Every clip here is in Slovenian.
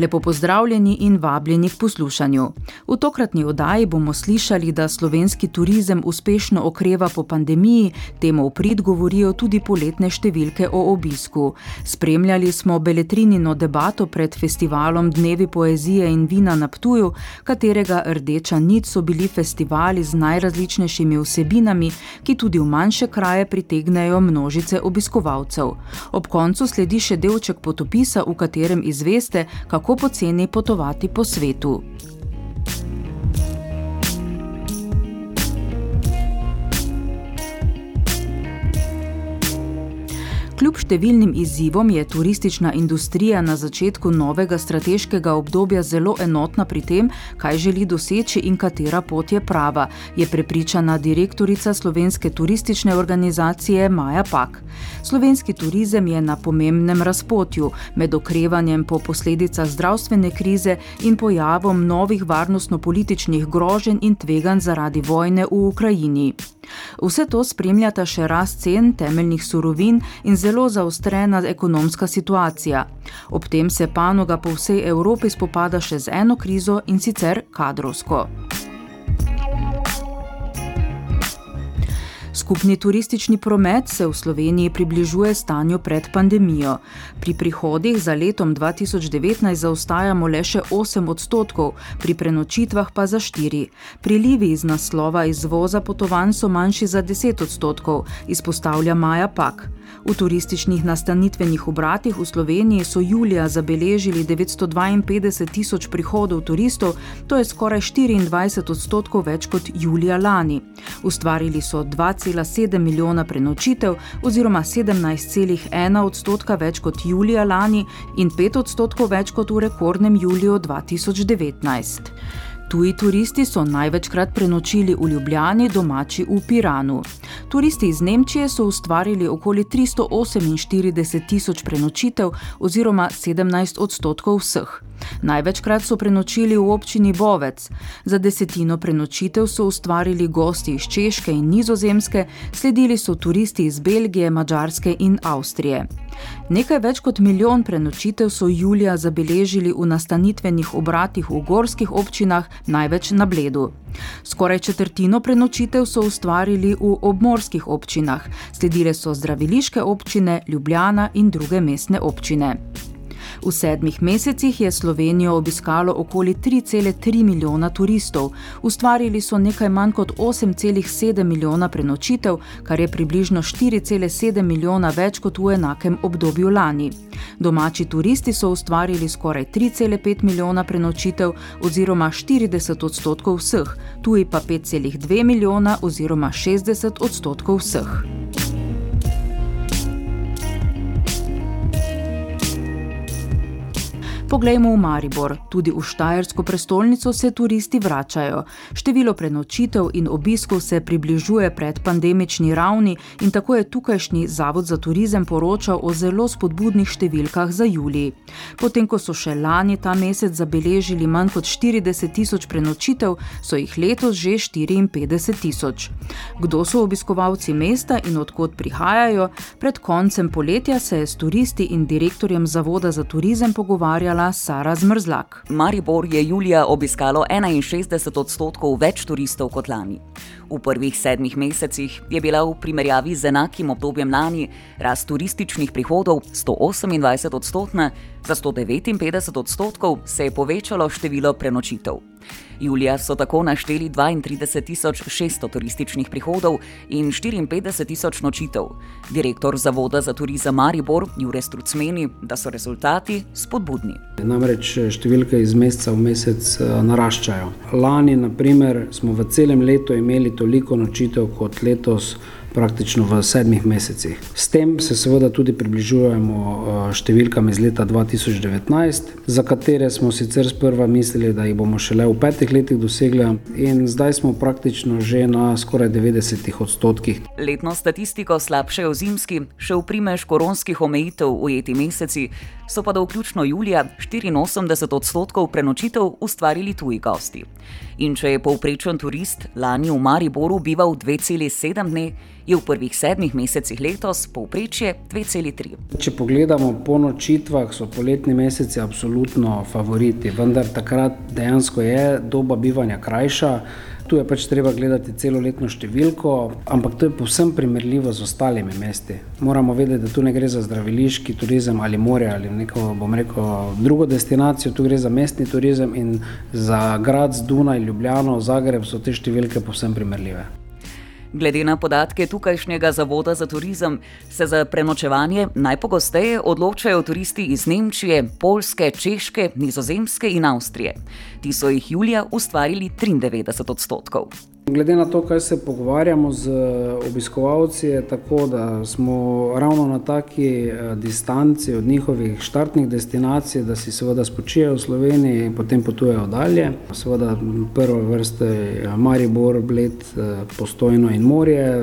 Lepo pozdravljeni in vabljeni k poslušanju. V tokratni oddaji bomo slišali, da slovenski turizem uspešno okreva po pandemiji, temu v prid govorijo tudi poletne številke o obisku. Spremljali smo beletrinino debato pred festivalom Dnevi poezije in vina na Ptuju, katerega rdeča nit so bili festivali z najrazličnejšimi vsebinami, ki tudi v manjše kraje pritegnejo množice obiskovalcev. Ob koncu sledi še delček potopisa, v katerem izveste, kako kako poceni potovati po svetu. Kljub številnim izzivom je turistična industrija na začetku novega strateškega obdobja zelo enotna pri tem, kaj želi doseči in katera pot je prava, je prepričana direktorica slovenske turistične organizacije Maja Pak. Slovenski turizem je na pomembnem razpotju med okrevanjem po posledicah zdravstvene krize in pojavom novih varnostno-političnih groženj in tveganj zaradi vojne v Ukrajini. Vse to spremljata še rast cen temeljnih surovin in zelo zaostrena ekonomska situacija. Ob tem se panoga po vsej Evropi spopada še z eno krizo in sicer kadrovsko. Skupni turistični promet se v Sloveniji približuje stanju pred pandemijo. Pri prihodih za letom 2019 zaostajamo le še 8 odstotkov, pri prenočitvah pa za 4. Prilivi iz naslova izvoza potovanj so manjši za 10 odstotkov, izpostavlja Maja Pak. V turističnih nastanitvenih obratih v Sloveniji so julija zabeležili 952 tisoč prihodov turistov, to je skoraj 24 odstotkov več kot julija lani. Ustvarili so 2,7 milijona prenočitev oziroma 17,1 odstotka več kot julija lani in 5 odstotkov več kot v rekordnem juliju 2019. Tuji turisti so največkrat prenočili v Ljubljani, domači v Piranu. Turisti iz Nemčije so ustvarili okoli 348 tisoč prenočitev oziroma 17 odstotkov vseh. Največkrat so prenočili v občini Bovec. Za desetino prenočitev so ustvarili gosti iz Češke in Nizozemske, sledili so turisti iz Belgije, Mačarske in Avstrije. Nekaj več kot milijon prenočitev so julija zabeležili v nastanitvenih obratih v gorskih občinah, največ na Bledu. Skoraj četrtino prenočitev so ustvarili v obmorskih občinah, sledile so zdraviliške občine, Ljubljana in druge mestne občine. V sedmih mesecih je Slovenijo obiskalo okoli 3,3 milijona turistov, ustvarili so nekaj manj kot 8,7 milijona prenočitev, kar je približno 4,7 milijona več kot v enakem obdobju lani. Domači turisti so ustvarili skoraj 3,5 milijona prenočitev oziroma 40 odstotkov vseh, tuji pa 5,2 milijona oziroma 60 odstotkov vseh. Poglejmo v Maribor, tudi v Štajersko prestolnico se turisti vračajo. Število prenočitev in obiskov se približuje pred pandemični ravni in tako je tukajšnji Zavod za turizem poročal o zelo spodbudnih številkah za julij. Potem, ko so še lani ta mesec zabeležili manj kot 40 tisoč prenočitev, so jih letos že 54 tisoč. Kdo so obiskovalci mesta in odkot prihajajo? Pred koncem poletja se je s turisti in direktorjem Zavoda za turizem pogovarjala poročala Sara Zmrzlak. Maribor je julija obiskalo 61 odstotkov več turistov kot lani. V prvih sedmih mesecih je bila v primerjavi z enakim obdobjem lani rast turističnih prihodov 128 odstotna, za 159 odstotkov se je povečalo število prenočitev. Julija so tako našteli 32.600 turističnih prihodov in 54.000 nočitev. Direktor Zavoda za turizem Maribor Jure Struc meni, da so rezultati spodbudni. Namreč številke iz meseca v mesec naraščajo. Lani, naprimer, smo v celem letu imeli toliko nočitev kot letos praktično v sedmih mesecih. S tem se seveda tudi približujemo eh, številkam iz leta 2019, za katere smo sicer sprva mislili, da jih bomo šele v petih letih dosegli, in zdaj smo praktično že na skoraj 90 odstotkih. Letno statistiko slabšajo zimski, še v primeš koronskih omejitev ujeti meseci, so pa do vključno julija 84 odstotkov prenočitev ustvarili tuji gosti. In če je povprečen turist lani v Mariboru bival 2,7 dni, je v prvih sedmih mesecih letos povprečje 2,3. Če pogledamo po nočitvah, so poletni meseci absolutno favoriti, vendar takrat dejansko je doba bivanja krajša. Tu je pač treba gledati celoletno številko, ampak to je povsem primerljivo z ostalimi mesti. Moramo vedeti, da tu ne gre za zdraviliški turizem ali more ali neko, bom rekel, drugo destinacijo, tu gre za mestni turizem in za grad z Dunaj, Ljubljano, Zagreb so te številke povsem primerljive. Glede na podatke tukajšnjega zavoda za turizem, se za prenočevanje najpogosteje odločajo turisti iz Nemčije, Poljske, Češke, Nizozemske in Avstrije. Ti so jih julija ustvarili 93 odstotkov. Glede na to, kaj se pogovarjamo z obiskovalci, je tako, da smo ravno na taki eh, distanci od njihovih štartnih destinacij, da si seveda spočijejo v Sloveniji in potem potujejo dalje. Seveda prve vrste Maribor, Bled, eh, Postojno in Morje,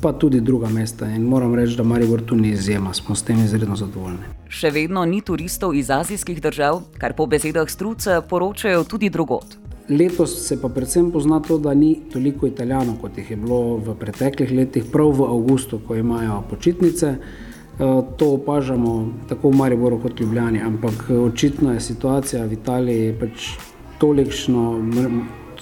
pa tudi druga mesta. In moram reči, da Maribor tu ni izjema, smo s tem izredno zadovoljni. Še vedno ni turistov iz azijskih držav, kar po besedah Struca poročajo tudi drugot. Letos se pa predvsem pozna to, da ni toliko italijanov, kot jih je bilo v preteklih letih, prav v avgustu, ko imajo počitnice. Eh, to opažamo tako v Mariboru kot v Ljubljani, ampak očitno je situacija v Italiji pač tolikšno,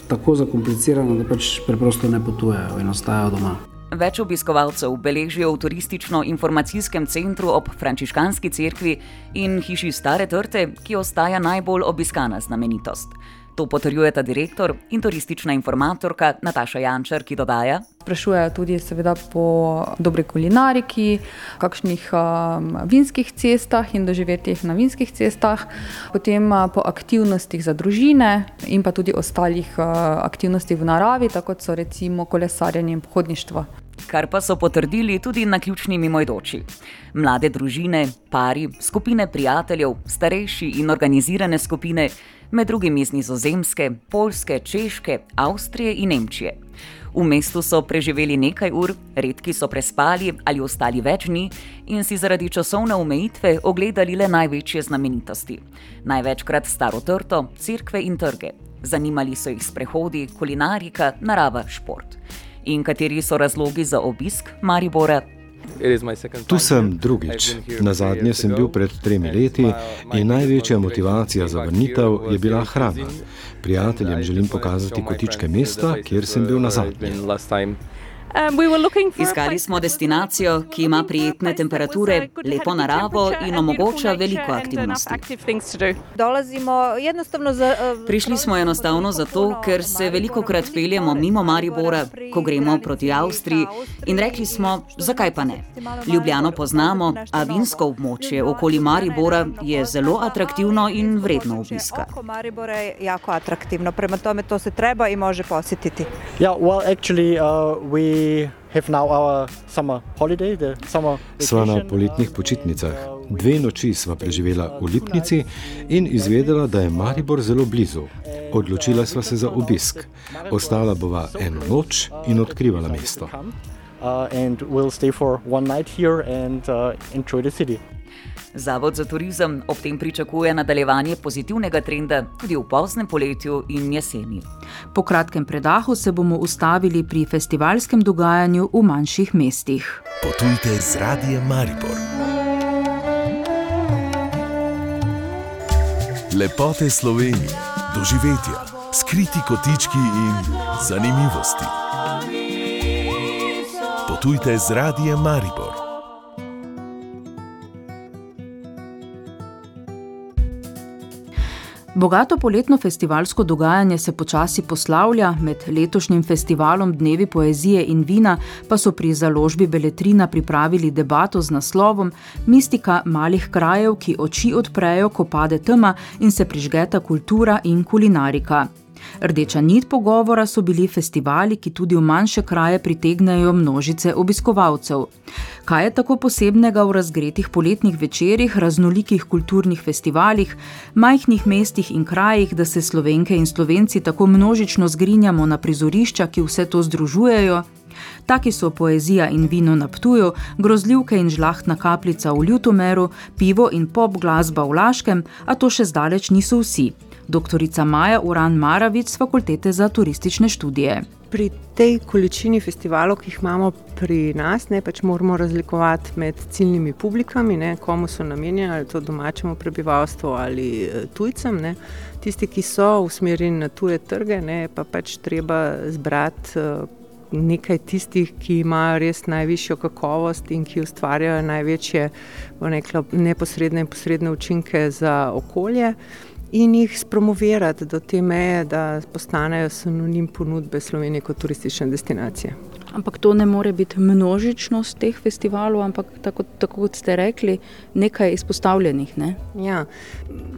tako zakomplicirana, da pač preprosto ne potujejo in ostajajo doma. Več obiskovalcev beležijo v turistično-informacijskem centru ob Frančiškanski cerkvi in hiši Stare Trte, ki ostaja najbolj obiskana znamenitost. To potrjujeta direktor in turistična informatorka Nataša Jančar, ki dodaja. Sprašujejo tudi seveda po dobri kulinariki, kakšnih um, vinskih cestah in doživetjih na vinskih cestah, potem uh, po aktivnostih za družine in pa tudi ostalih uh, aktivnostih v naravi, tako kot so recimo kolesarjenje in pohodništvo. Kar pa so potrdili tudi na ključni mimoidoči. Mlade družine, pari, skupine prijateljev, starejši in organizirane skupine med drugim iz Nizozemske, Poljske, Češke, Avstrije in Nemčije. V mestu so preživeli nekaj ur, redki so prespali ali ostali več dni in si zaradi časovne omejitve ogledali le največje znamenitosti. Največkrat staro trto, cerkve in trge. Zanimali so jih sprehodi, kulinarika, narava, šport. In kateri so razlogi za obisk Maribora, Tu sem drugič. Na zadnje sem bil pred tremi leti in največja motivacija za vrnitev je bila hrana. Prijateljem želim pokazati kotičke mesta, kjer sem bil na zadnje. Um, Iskali smo destinacijo, ki ima prijetne temperature, lepo naravo in omogoča veliko aktivnosti. uh, Prišli smo enostavno zato, ker se veliko krat peljemo mimo Maribora, ko gremo proti Avstriji in rekli smo, zakaj pa ne. Ljubljano poznamo, a vinsko območje okoli Maribora je zelo atraktivno in vredno obiska. Maribor je jako atraktivno, prema tome to se treba i može posjetiti. Yeah, well, actually, uh, we have now our summer holiday, the summer Sva na vacation. poletnih počitnicah. Dve noči sva preživela v Lipnici in izvedela, da je Maribor zelo blizu. Odločila sva se za obisk. Ostala bova eno noč in odkrivala mesto. Uh, and we'll stay for one night here and uh, enjoy the city. Zavod za turizem ob tem pričakuje nadaljevanje pozitivnega trenda tudi v poznem poletju in jeseni. Po kratkem predahu se bomo ustavili pri festivalskem dogajanju v manjših mestih. Potujte z radijem Maribor. Lepote Slovenije, doživetja, skriti kotički in zanimivosti. Potujte z radijem Maribor. Bogato poletno festivalsko dogajanje se počasi poslavlja, med letošnjim festivalom Dnevi poezije in vina pa so pri založbi Beletrina pripravili debato z naslovom Mistika malih krajev, ki oči odprejo, ko pade tema in se prižgeta kultura in kulinarika. Rdeča nit pogovora so bili festivali, ki tudi v manjše kraje pritegnajo množice obiskovalcev. Kaj je tako posebnega v razgretih poletnih večerjih, raznolikih kulturnih festivalih, majhnih mestih in krajih, da se slovenke in slovenci tako množično zgrinjamo na prizorišča, ki vse to združujejo? Taki so poezija in vino na Ptuju, grozljivke in žlahtna kapljica v Ljutomeru, pivo in pop glasba v Laškem, a to še zdaleč niso vsi dr. Maja Uran Maravic z Fakultete za turistične študije. Pri tej količini festivalov, ki jih imamo pri nas, ne, pač moramo razlikovati med ciljnimi publikami, ne, komu so namenjeni, ali to domačemu prebivalstvu ali eh, tujcem. Ne. Tisti, ki so usmerjeni na tuje trge, ne, pa pač treba zbrati. Eh, nekaj tistih, ki imajo res najvišjo kakovost in ki ustvarjajo največje nekla, neposredne in posredne učinke za okolje in jih spromovirati do te meje, da postanejo sinonim ponudbe Slovenije kot turistične destinacije. Ampak to ne more biti množičnost teh festivalov, ampak tako, tako kot ste rekli, nekaj izpostavljenih. Ne? Ja,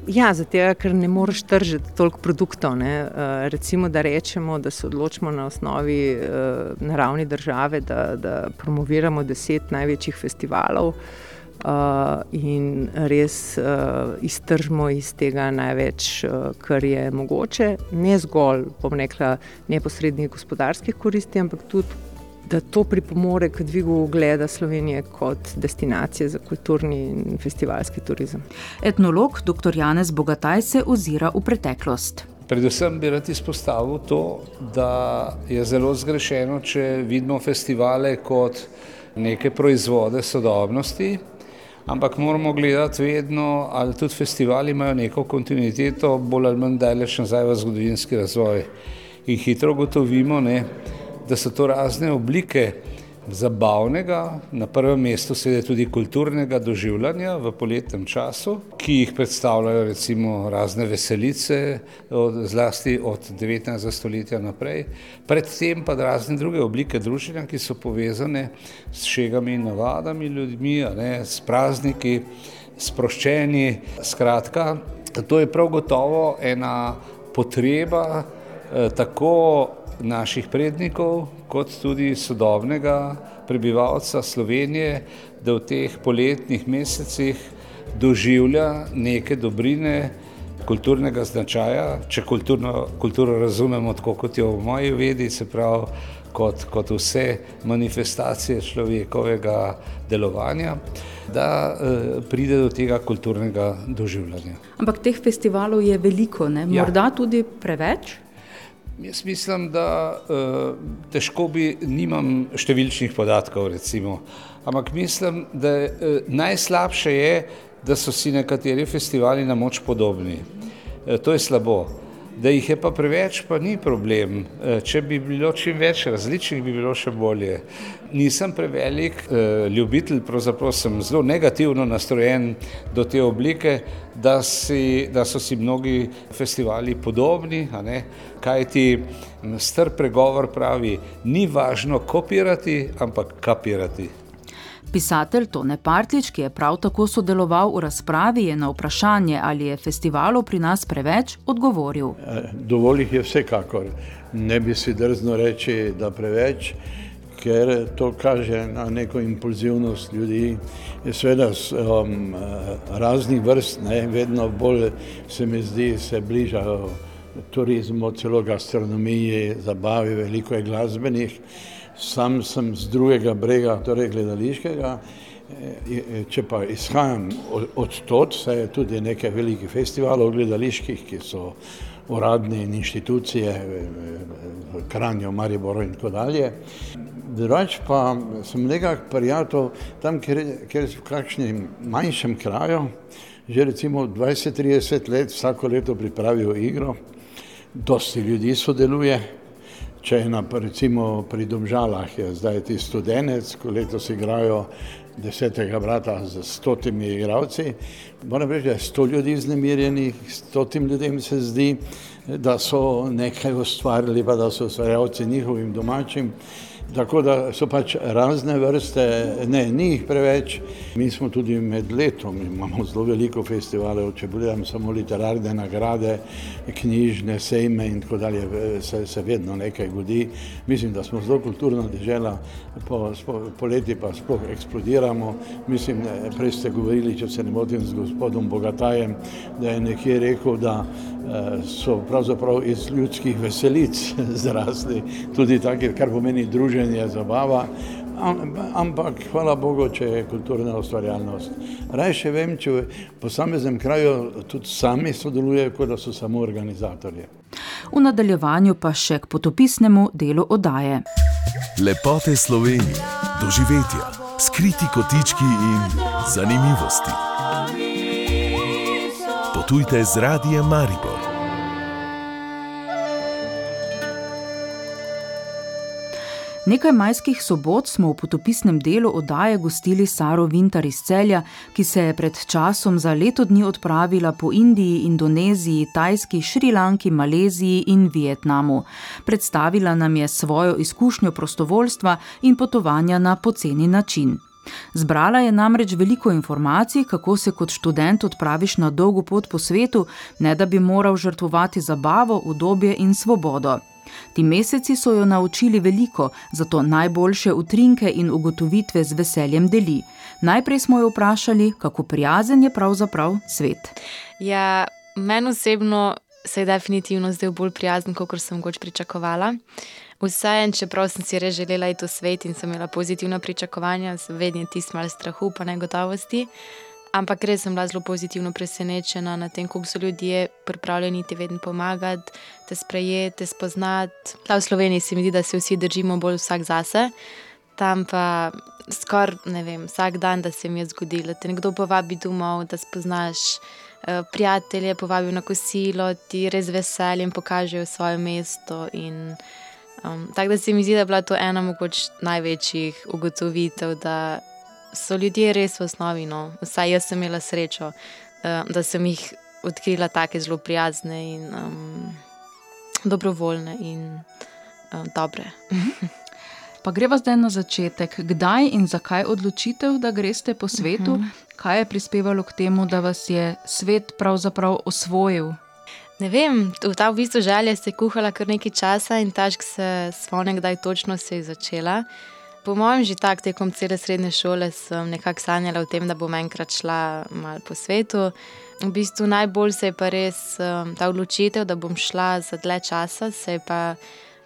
ja zato, ker ne moreš tržiti toliko produktov. Ne? Eh, recimo, da rečemo, da se odločimo na osnovi eh, naravne države, da, da promoviramo deset največjih festivalov uh, in res uh, iztržimo iz tega največ, uh, kar je mogoče, ne zgolj, bom rekla, neposrednih gospodarskih koristi, ampak tudi. Da to pripomore k dvigu ugleda Slovenije kot destinacije za kulturni in festivalski turizem. Etnolog dr. Janez Bogataj se ozira v preteklost. Predvsem bi rad izpostavil to, da je zelo zgrešeno, če vidimo festivale kot neke proizvode sodobnosti, ampak moramo gledati vedno, ali tudi festivali imajo neko kontinuiteto, bolj ali manj daleč nazaj v zgodovinski razvoj. In hitro gotovimo, ne, da so to razne oblike zabavnega, na prvem mestu sedaj tudi kulturnega doživljanja v poletnem času, ki jih predstavljajo recimo razne veselice, od, zlasti od 19. stoletja naprej, predtem pa razne druge oblike druženja, ki so povezane s šegami in navadami ljudmi, ne, s prazniki, sproščeni. Skratka, to je prav gotovo ena potreba eh, tako naših prednikov, kot tudi sodobnega prebivalca Slovenije, da v teh poletnih mesecih doživlja neke dobrine kulturnega značaja, če kulturno, kulturo razumemo tako, kot jo v moji vedi, se pravi kot, kot vse manifestacije človekovega delovanja, da eh, pride do tega kulturnega doživljanja. Ampak teh festivalov je veliko, ne? Ja. morda ja. tudi preveč? Jaz mislim, da uh, težko bi, nimam številčnih podatkov, recimo. ampak mislim, da uh, najslabše je, da so si nekateri festivali na moč podobni. Uh, to je slabo. Da jih je pa preveč, pa ni problem. E, če bi bilo čim več različnih, bi bilo še bolje. Nisem prevelik e, ljubitelj, pravzaprav sem zelo negativno nastrojen do te oblike, da, si, da so si mnogi festivali podobni, kaj ti str pregovor pravi, ni važno kopirati, ampak kapirati. Pisatelj Tone Partlič, ki je prav tako sodeloval v razpravi, je na vprašanje, ali je festivalov pri nas preveč, odgovoril: eh, Dovolj jih je vsekakor. Ne bi si drzno reči, da preveč, ker to kaže na neko impulzivnost ljudi. Sveda um, raznih vrst, ne, vedno bolj se mi zdi, se bližajo turizmu, celo gastronomiji, zabavi, veliko je glasbenih sam sem z drugega brega, torej gledališkega. E, če pa izhajam od tod, se je tudi nekaj velikih festivalov gledaliških, ki so uradne in inštitucije v Kranju, Mariboru in tako dalje. Drugač pa sem nekako prijatelj tam, kjer, kjer v kakšnem manjšem kraju, že recimo 20-30 let vsako leto pripravijo igro, dosti ljudi sodeluje, Če je na, recimo pri Domžalah, je zdaj ti studenec, ko letos igrajo desetega brata z stotimi igravci, moram reči, da je sto ljudi znemirjenih, stotim ljudem se zdi, da so nekaj ustvarili, pa da so ustvarjalci njihovim domačim. Tako da so pač razne vrste, ne, ni jih preveč. Mi smo tudi med letom, imamo zelo veliko festivalov, če pogledam samo literarne nagrade, knjižne sejme in tako dalje, se, se vedno nekaj godi. Mislim, da smo zelo kulturna država, po, po leti pa sploh eksplodiramo. Mislim, prej ste govorili, če se ne motim, z gospodom Bogatajem, da je nekje rekel, da so pravzaprav iz ljudskih veselic zrasli, tudi take, kar pomeni druženje, zabava, ampak hvala Bogu, če je kulturna ustvarjalnost. Raj še vem, če v posameznem kraju tudi sami sodelujejo, kot da so samo organizatorje. V nadaljevanju pa še k potopisnemu delu oddaje. Lepote Slovenije, doživetja, skriti kotički in zanimivosti. Potujte z radijem Maribor. Nekaj majskih sobot smo v potopisnem delu oddaje gostili Saro Vintar iz Celja, ki se je pred časom za leto dni odpravila po Indiji, Indoneziji, Tajski, Šrilanki, Maleziji in Vietnamu. Predstavila nam je svojo izkušnjo prostovoljstva in potovanja na poceni način. Zbrala je namreč veliko informacij, kako se kot študent odpraviš na dolgo pot po svetu, ne da bi moral žrtvovati zabavo, udobje in svobodo. Ti meseci so jo naučili veliko, zato najboljše utrinke in ugotovitve z veseljem deli. Najprej smo jo vprašali, kako prijazen je pravzaprav svet. Ja, meni osebno se je definitivno zdel bolj prijazen, kot sem goč pričakovala. Vseeno, čeprav sem si res želela iti v svet in sem imela pozitivna pričakovanja, vedno je tisto malo strahu in negotovosti. Ampak res sem bila zelo pozitivno presenečena nad tem, kako so ljudje pripravljeni ti vedno pomagati, te sprejeti, te spoznati. Ta v Sloveniji se mi zdi, da se vsi držimo bolj vsak zase. Tam pa skoraj ne vem, vsak dan, da se mi je zgodilo, da te nekdo povabi domov, da spoznaš uh, prijatelje, povabi na kosilo, ti res veseljem pokažejo svoje mesto. In, um, tako da se mi zdi, da je bila to ena mogoče največjih ugotovitev so ljudje res v osnovi, no, vsaj jaz sem imela srečo, uh, da sem jih odkrila tako zelo prijazne in um, dobrovoljne in um, dobre. pa greva zdaj na začetek. Kdaj in zakaj odločitev, da greste po svetu? Uh. -huh. Kaj je prispevalo k temu, da vas je svet pravzaprav osvojil? Ne vem, v ta v bistvu želja se je kuhala kar nekaj časa in tašk se spomnim, kdaj točno se je začela. Po mojem, že tako tekom cele srednje šole sem nekako sanjala o tem, da bom enkrat šla malo po svetu. V bistvu najbolj se je pa res um, ta odločitev, da bom šla za dlje časa, se je pa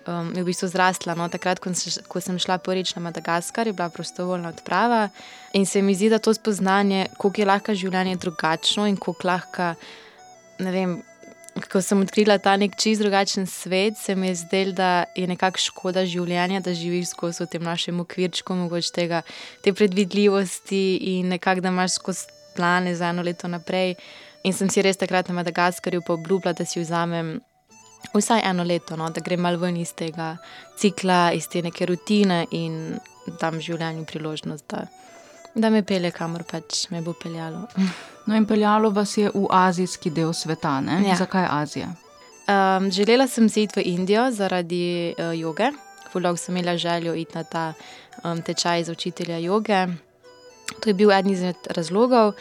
um, je v bistvu zrastla. No? Takrat, ko, se, ko sem šla prvič na Madagaskar, je bila prostovoljna odprava in se mi zdi, da to spoznanje, koliko je lahko življenje drugačno in koliko lahko, ne vem, ko sem odkrila ta nek čist drugačen svet, se mi je zdelo, da je nekako škoda življenja, da živiš skozi v tem našem okvirčku, mogoče tega, te predvidljivosti in nekako, da imaš skozi plane za eno leto naprej. In sem si res takrat na Madagaskarju obljubila, da si vzamem vsaj eno leto, no, da grem malo ven iz tega cikla, iz te neke rutine in dam življenju priložnost, da, da me pele kamor pač me bo peljalo. No, in peljalo vas je v azijski del sveta. Ja. Zakaj Azija? Um, želela sem se iti v Indijo zaradi uh, joge. Fulog sem imela željo iti na ta um, tečaj za učitelja joge. To je bil eden izmed razlogov.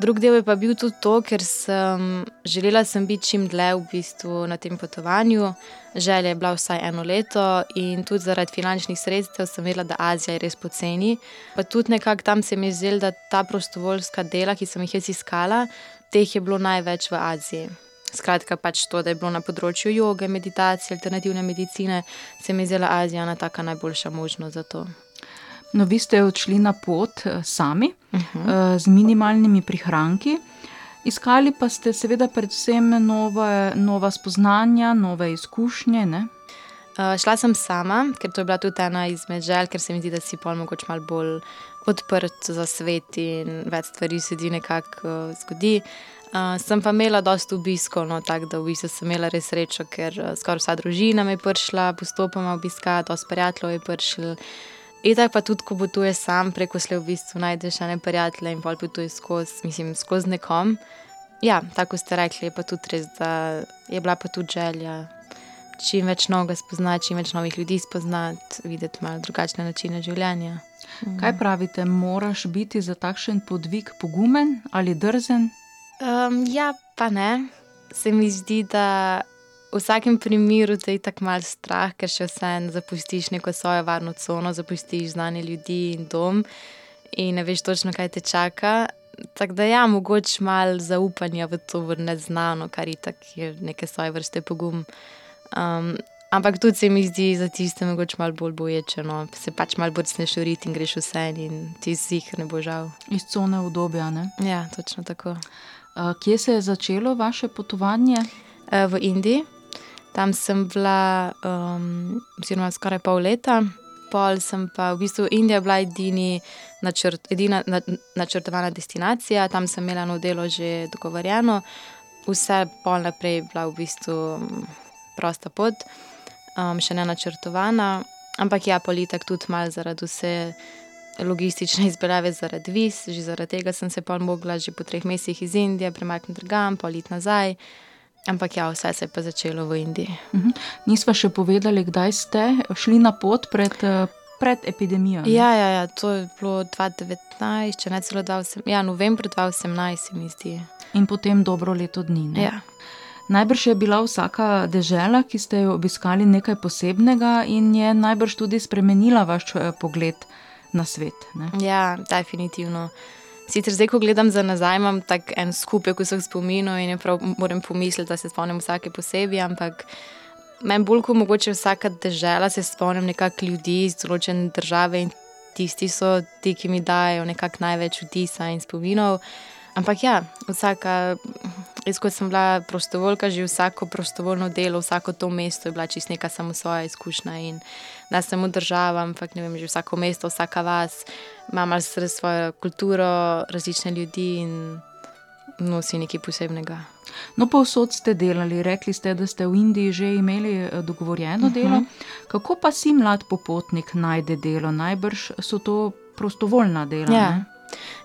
Drug del je pa bil tudi to, ker sem želela sem biti čim dlje v bistvu na tem potovanju. Želja je bila vsaj eno leto in tudi zaradi finančnih sredstev sem vedela, da Azija je res poceni. Pa tudi nekako tam se mi je zdelo, da ta prostovoljska dela, ki sem jih jaz iskala, teh je bilo največ v Aziji. Skratka, pač to, da je bilo na področju joge, meditacije, alternativne medicine, se mi je zdela Azija ena taka najboljša možnost za to. No, vi ste odšli na pot eh, sami, uh -huh. uh, z minimalnimi prihranki, iskali pa ste seveda predvsem nove, nova spoznanja, nove izkušnje. Uh, šla sem sama, ker to je bila tudi ena izmed želj, ker se mi zdi, da si pol mogoče malo bolj odprt za svet in več stvari se ti nekako uh, zgodi. Uh, sem pa imela dosta obiskov, no, tako da v bistvu sem imela res srečo, ker uh, skoraj vsa družina me je prišla, postopoma obiskati, dosta prijateljev je prišlo. In tako pa tudi, ko potuješ sam preko slej, v bistvu najdeš ene prijatelje in pol potuješ skozi, mislim, skozi nekom. Ja, tako ste rekli, je pa tudi res, da je bila pa tudi želja čim več novega spoznati, čim več novih ljudi spoznati, videti malo drugačne načine življenja. Kaj pravite, moraš biti za takšen podvig pogumen ali drzen? Um, ja, pa ne. Se mi zdi, da v vsakem primeru te je tako malo strah, ker še vsem zapustiš neko svojo varno cono, zapustiš znane ljudi in dom in ne veš točno, kaj te čaka. Tako da ja, mogoče malo zaupanja v to neznano, kar je tako neke svoje vrste pogum. Um, ampak tudi se mi zdi za tiste mogoče malo bolj boječeno, se pač malo bolj sneš uriti in greš vse in ti si jih ne bo žal. Iz cone obdobja, ne? Ja, točno tako. Kje se je začelo vaše potovanje? V Indiji. Tam sem bila um, oziroma skoraj pol leta, pol sem pa v bistvu Indija bila edini načrt, edina na, načrtovana destinacija, tam sem imela eno delo že dogovorjeno, vse pol naprej je bila v bistvu prosta pot, um, še ne načrtovana, ampak ja, politik tudi malo zaradi vse logistične izpeljave zaradi vis, že zaradi tega sem se pa mogla že po treh mesecih iz Indije premakniti drugam, polit nazaj. Ampak ja, vse se je pa začelo v Indiji. Uh -huh. Nisva še povedali, kdaj ste šli na pot pred, pred epidemijo. Ne? Ja, ja, ja, to je bilo 2019, če ne celo 2018, ja, novembr 2018, se mi zdi. In potem dobro leto dni. Ja. Najbrž je bila vsaka dežela, ki ste jo obiskali, nekaj posebnega in je najbrž tudi spremenila vaš pogled na svet. Ne? Ja, definitivno. Sicer zdaj, ko gledam za nazaj, imam tako en skupek vseh spominov in prav moram pomisliti, da se spomnim vsake posebej, ampak meni bolj kot mogoče vsaka država se spomnim nekako ljudi iz določene države in tisti so ti, ki mi dajo nekako največ vtisa in spominov. Ampak ja, vsaka, jaz kot sem bila prostovoljka, že vsako prostovoljno delo, vsako to mesto je bila čist neka samo svoja izkušnja in ne samo država, ampak ne vem, že vsako mesto, vsaka vas ima malo svojo kulturo, različne ljudi in nosi nekaj posebnega. No, pa vsod ste delali, rekli ste, da ste v Indiji že imeli dogovorjeno uh -huh. delo. Kako pa si mlad popotnik najde delo? Najbrž so to prostovoljna dela. Ja. Ne?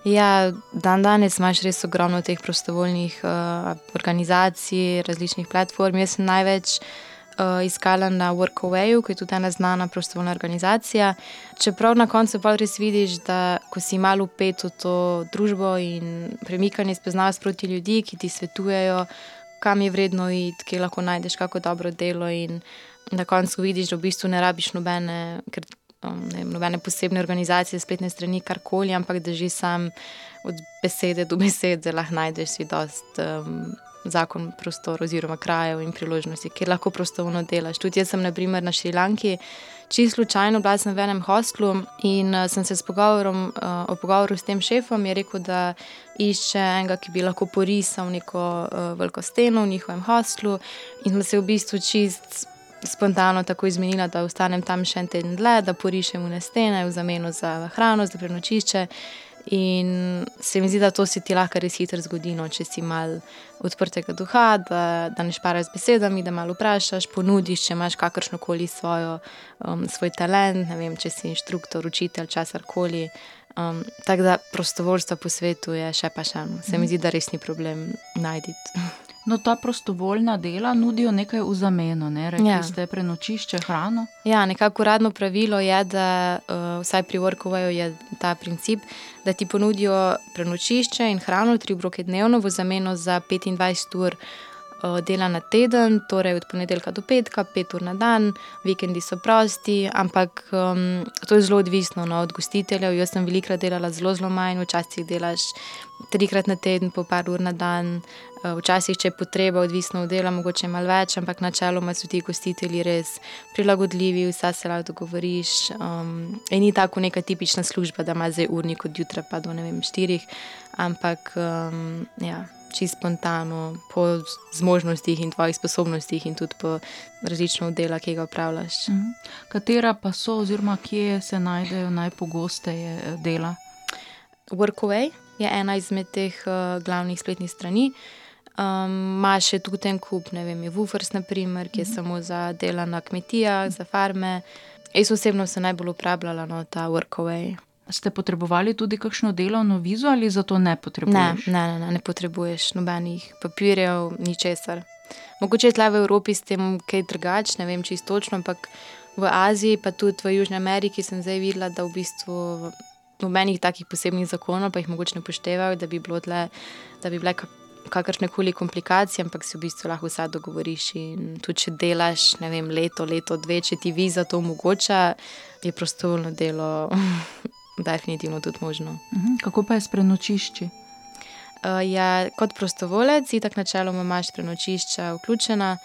Ja, dan danes imaš res ogromno teh prostovoljnih uh, organizacij, različnih platform. Jaz sem največ uh, iskala na Workawayu, ki je tudi ena znana prostovoljna organizacija. Čeprav na koncu pa res vidiš, da ko si malo upet v to družbo in premikanje spoznavaš proti ljudi, ki ti svetujejo, kam je vredno iti, kje lahko najdeš kako dobro delo. In na koncu vidiš, da v bistvu ne rabiš nobene. Ne, nobene posebne organizacije, spletne strani, karkoli, ampak da že sam od besede do besede lahko najdeš si dost um, zakon prostor oziroma krajev in priložnosti, kjer lahko prostovoljno delaš. Tudi jaz sem naprimer na Šrilanki, čisto slučajno bila sem v enem hostlu in uh, sem se s pogovorom, uh, o pogovoru s tem šefom je rekel, da išče enega, ki bi lahko porisal neko uh, veliko steno v njihovem hostlu in sem se v bistvu čist spontano tako izmenila, da ostanem tam še en teden dlje, da porišem v stene v zameno za hrano, za prenočišče. In se mi zdi, da to se ti lahko res hitro zgodi, no, če si mal odprtega duha, da, da ne šparaš z besedami, da malo vprašaš, ponudiš, če imaš kakršno koli svojo, um, svoj talent, ne vem, če si inštruktor, učitelj, česar koli. Um, tako da prostovoljstvo po svetu je še pa še eno. Se mi zdi, da res ni problem najti. No, ta prostovoljna dela nudijo nekaj v zameno, ne rekli ja. ste prenočišče, hrano. Ja, nekako uradno pravilo je, da uh, vsaj pri Workovajo je ta princip, da ti ponudijo prenočišče in hrano tri obroke dnevno v zameno za 25 ur dela na teden, torej od ponedeljka do petka, pet ur na dan, vikendi so prosti, ampak um, to je zelo odvisno no, od gostiteljev. Jaz sem velikrat delala zelo, zelo manj, včasih delaš trikrat na teden, po par ur na dan, včasih, če je potreba, odvisno od dela, mogoče malo več, ampak načeloma so ti gostitelji res prilagodljivi, vse se lahko dogovoriš. Um, in ni tako neka tipična služba, da imaš zdaj urnik od jutra pa do ne vem štirih, ampak um, ja čisto spontano, po zmožnostih in tvojih sposobnostih, in tudi po različnih delih, ki ga upravljaš. Mhm. Katera pa so, oziroma kje se najdejo najpogosteje dela? Workaway je ena izmed teh uh, glavnih spletnih strani. Ima um, še tudi en kup, ne vem, Woofers, naprimer, ki je mm -hmm. samo za delo na kmetijah, za farme. Jaz osebno sem najbolj uporabljala no, ta Workaway. Ste potrebovali tudi kakšno delovno vizo ali za to ne potrebuješ? Ne, ne, ne, ne, potrebuješ nobenih papirjev, ničesar. Mogoče je tle v Evropi s tem kaj drugače, ne vem čisto točno, ampak v Aziji, pa tudi v Južni Ameriki sem zdaj videla, da v bistvu nobenih takih posebnih zakonov, pa jih mogoče ne poštevajo, da bi, tle, da bi bile kakršne koli komplikacije, ampak si v bistvu lahko vse dogovoriš. In tudi če delaš, ne vem, leto, leto, dve, če ti viza to omogoča, je prostovoljno delo definitivno tudi možno. Mhm. Kako pa je s prenočišči? Uh, ja, kot prostovolec, tako načeloma imaš prenočišča vključena.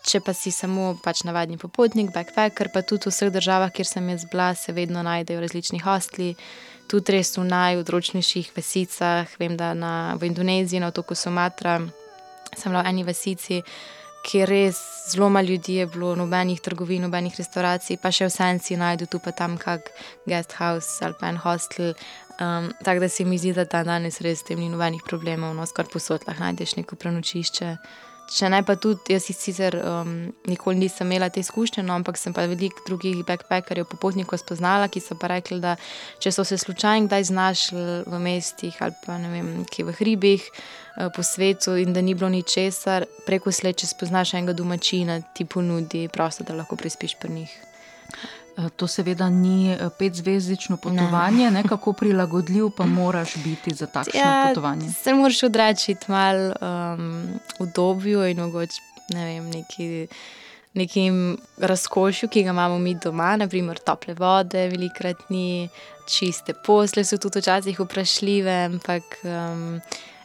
Če pa si samo pač navadni popotnik, backpacker, pa tudi v vseh državah, kjer sem jaz bila, se vedno najdejo različni hostli, tudi res v najodročnejših vasicah. Vem, da na, v Indoneziji, na otoku Sumatra, sem bila v eni kjer res zelo malo ljudi je bilo, nobenih trgovin, nobenih restauracij, pa še v senci najdu tu pa tam kak guest house ali pa en hostel. Um, tako da se mi zdi, da ta danes res tem ni nobenih problemov, no skoraj posod lahko najdeš neko prenočišče. Če ne pa tudi, jaz sicer um, nikoli nisem imela te izkušnje, no, ampak sem pa veliko drugih backpackerjev, popotnikov spoznala, ki so pa rekli, da če so se slučajno kdaj znašli v mestih ali pa ne vem, kje v hribih uh, po svetu in da ni bilo ničesar, preko sled, če spoznaš enega domačina, ti ponudi prosto, da lahko prespiš pri njih. Eh, to seveda ni eh, petzvezdično potovanje, ne. Ne, kako prilagodljiv pa moraš biti za takšno ja, potovanje. Se moraš odrečiti malo um, v dobju in mogoče ne vem, neki. Nekim razkošju, ki ga imamo mi doma, naprimer tople vode, velikrat ni čiste posle, so tudi včasih vprašljive, ampak um,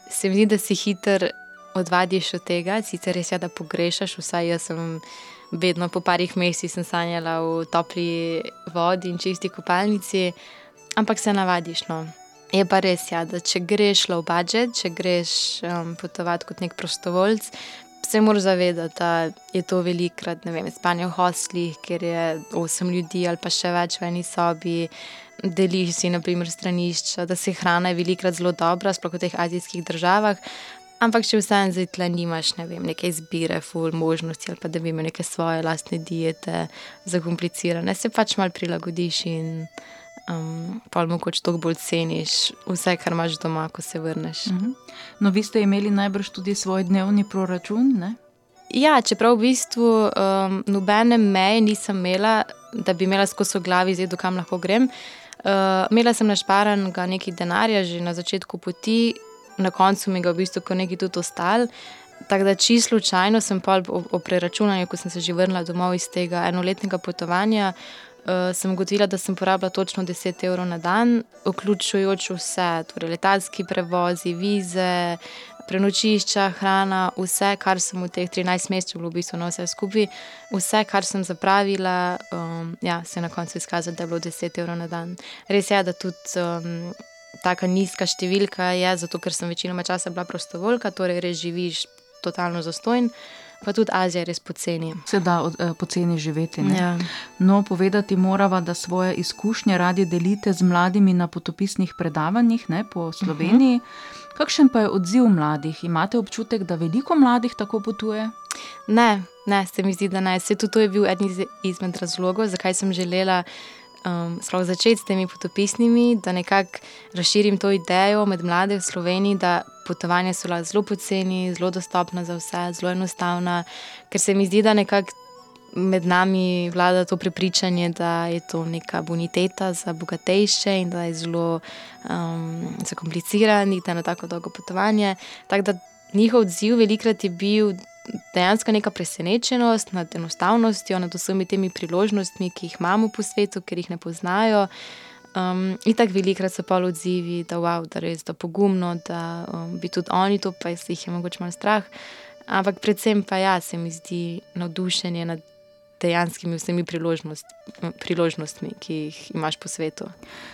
se mi zdi, da si hiter odvadiš od tega, sicer res je, da pogrešaš, vsaj jaz sem vedno po parih mesecih sanjala v topli vodi in čisti kopalnici, ampak se navadiš. No. Je pa res, ja, da če greš low budget, če greš um, potovati kot nek prostovoljc, se moraš zavedati, da je to velikrat, vem, spanje v hostlih, kjer je osem ljudi ali pa še več v eni sobi. Deliš si, naprimer, stranišča, da se hrana je velikrat zelo dobra, sploh v teh azijskih državah, Ampak če vseeno zdaj tle nimaš ne vem, neke izbire, ful možnosti ali pa da bi imel neke svoje lastne diete, zakomplicirane, se pač mal prilagodiš in um, pa mogoče to bolj ceniš, vse, kar imaš doma, ko se vrneš. Uh mhm. -huh. No, vi ste imeli najbrž tudi svoj dnevni proračun, ne? Ja, čeprav v bistvu um, nobene meje nisem imela, da bi imela skozi glavi, zdaj do kam lahko grem. Uh, imela sem našparan nekaj denarja že na začetku poti, na koncu mi ga v bistvu nekaj tudi ostalo. Tako da, čisto slučajno sem pa o preračunanju, ko sem se že vrnila domov iz tega enoletnega potovanja, uh, sem ugotovila, da sem porabila točno 10 evrov na dan, vključujoč vse, torej letalski prevozi, vize, prenočišča, hrana, vse, kar sem v teh 13 mesecih, v bistvu na vse skupaj, vse, kar sem zapravila, um, ja, se je na koncu izkazalo, da je bilo 10 evrov na dan. Res je, da tudi. Um, tako nizka številka je, zato ker sem večinoma časa bila prostovoljka, torej res živiš totalno zastojn. Pa tudi Azija je res poceni. Se da eh, poceni živeti. Ja. No, povedati moramo, da svoje izkušnje radi delite z mladimi na potopisnih predavanjih ne, po Sloveniji. Uh -huh. Kakšen pa je odziv mladih? Imate občutek, da veliko mladih tako potuje? Ne, ne, se mi zdi, da ne. Se tudi to je bil eden izmed razlogov, zakaj sem želela um, začeti s temi potopisnimi, da nekako razširim to idejo med mlade v Sloveniji, da potovanja so zelo poceni, zelo dostopna za vse, zelo enostavna, ker se mi zdi, da nekako. Med nami vlada to prepričanje, da je to neka boniteta za bogatejše in da je zelo um, zakompliciran, da je na tako dolgo potovanje. Tako da njihov odziv velikrat je bil, dejansko neka presenečenost nad enostavnostjo, nad vsemi temi priložnostmi, ki jih imamo po svetu, ker jih ne poznajo. Um, in tako velikrat so pa odzivi, da, wow, da res da pogumno, da um, bi tudi oni to, pa jih je mogoče malo strah. Ampak predvsem pa ja, se mi zdi navdušenje nad dejanskimi vsemi priložnost, priložnostmi, ki jih imaš po svetu.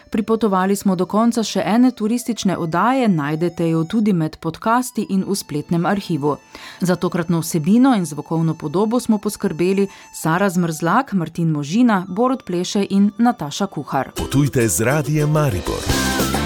Pripotovali smo do konca še ene turistične oddaje, najdete jo tudi med podcasti in v spletnem arhivu. Za tokratno vsebino in zvokovno podobo smo poskrbeli Sara Zmrzlak, Martin Možina, Borod Pleše in Nataša Kuhar. Potujte z radijem Maribor.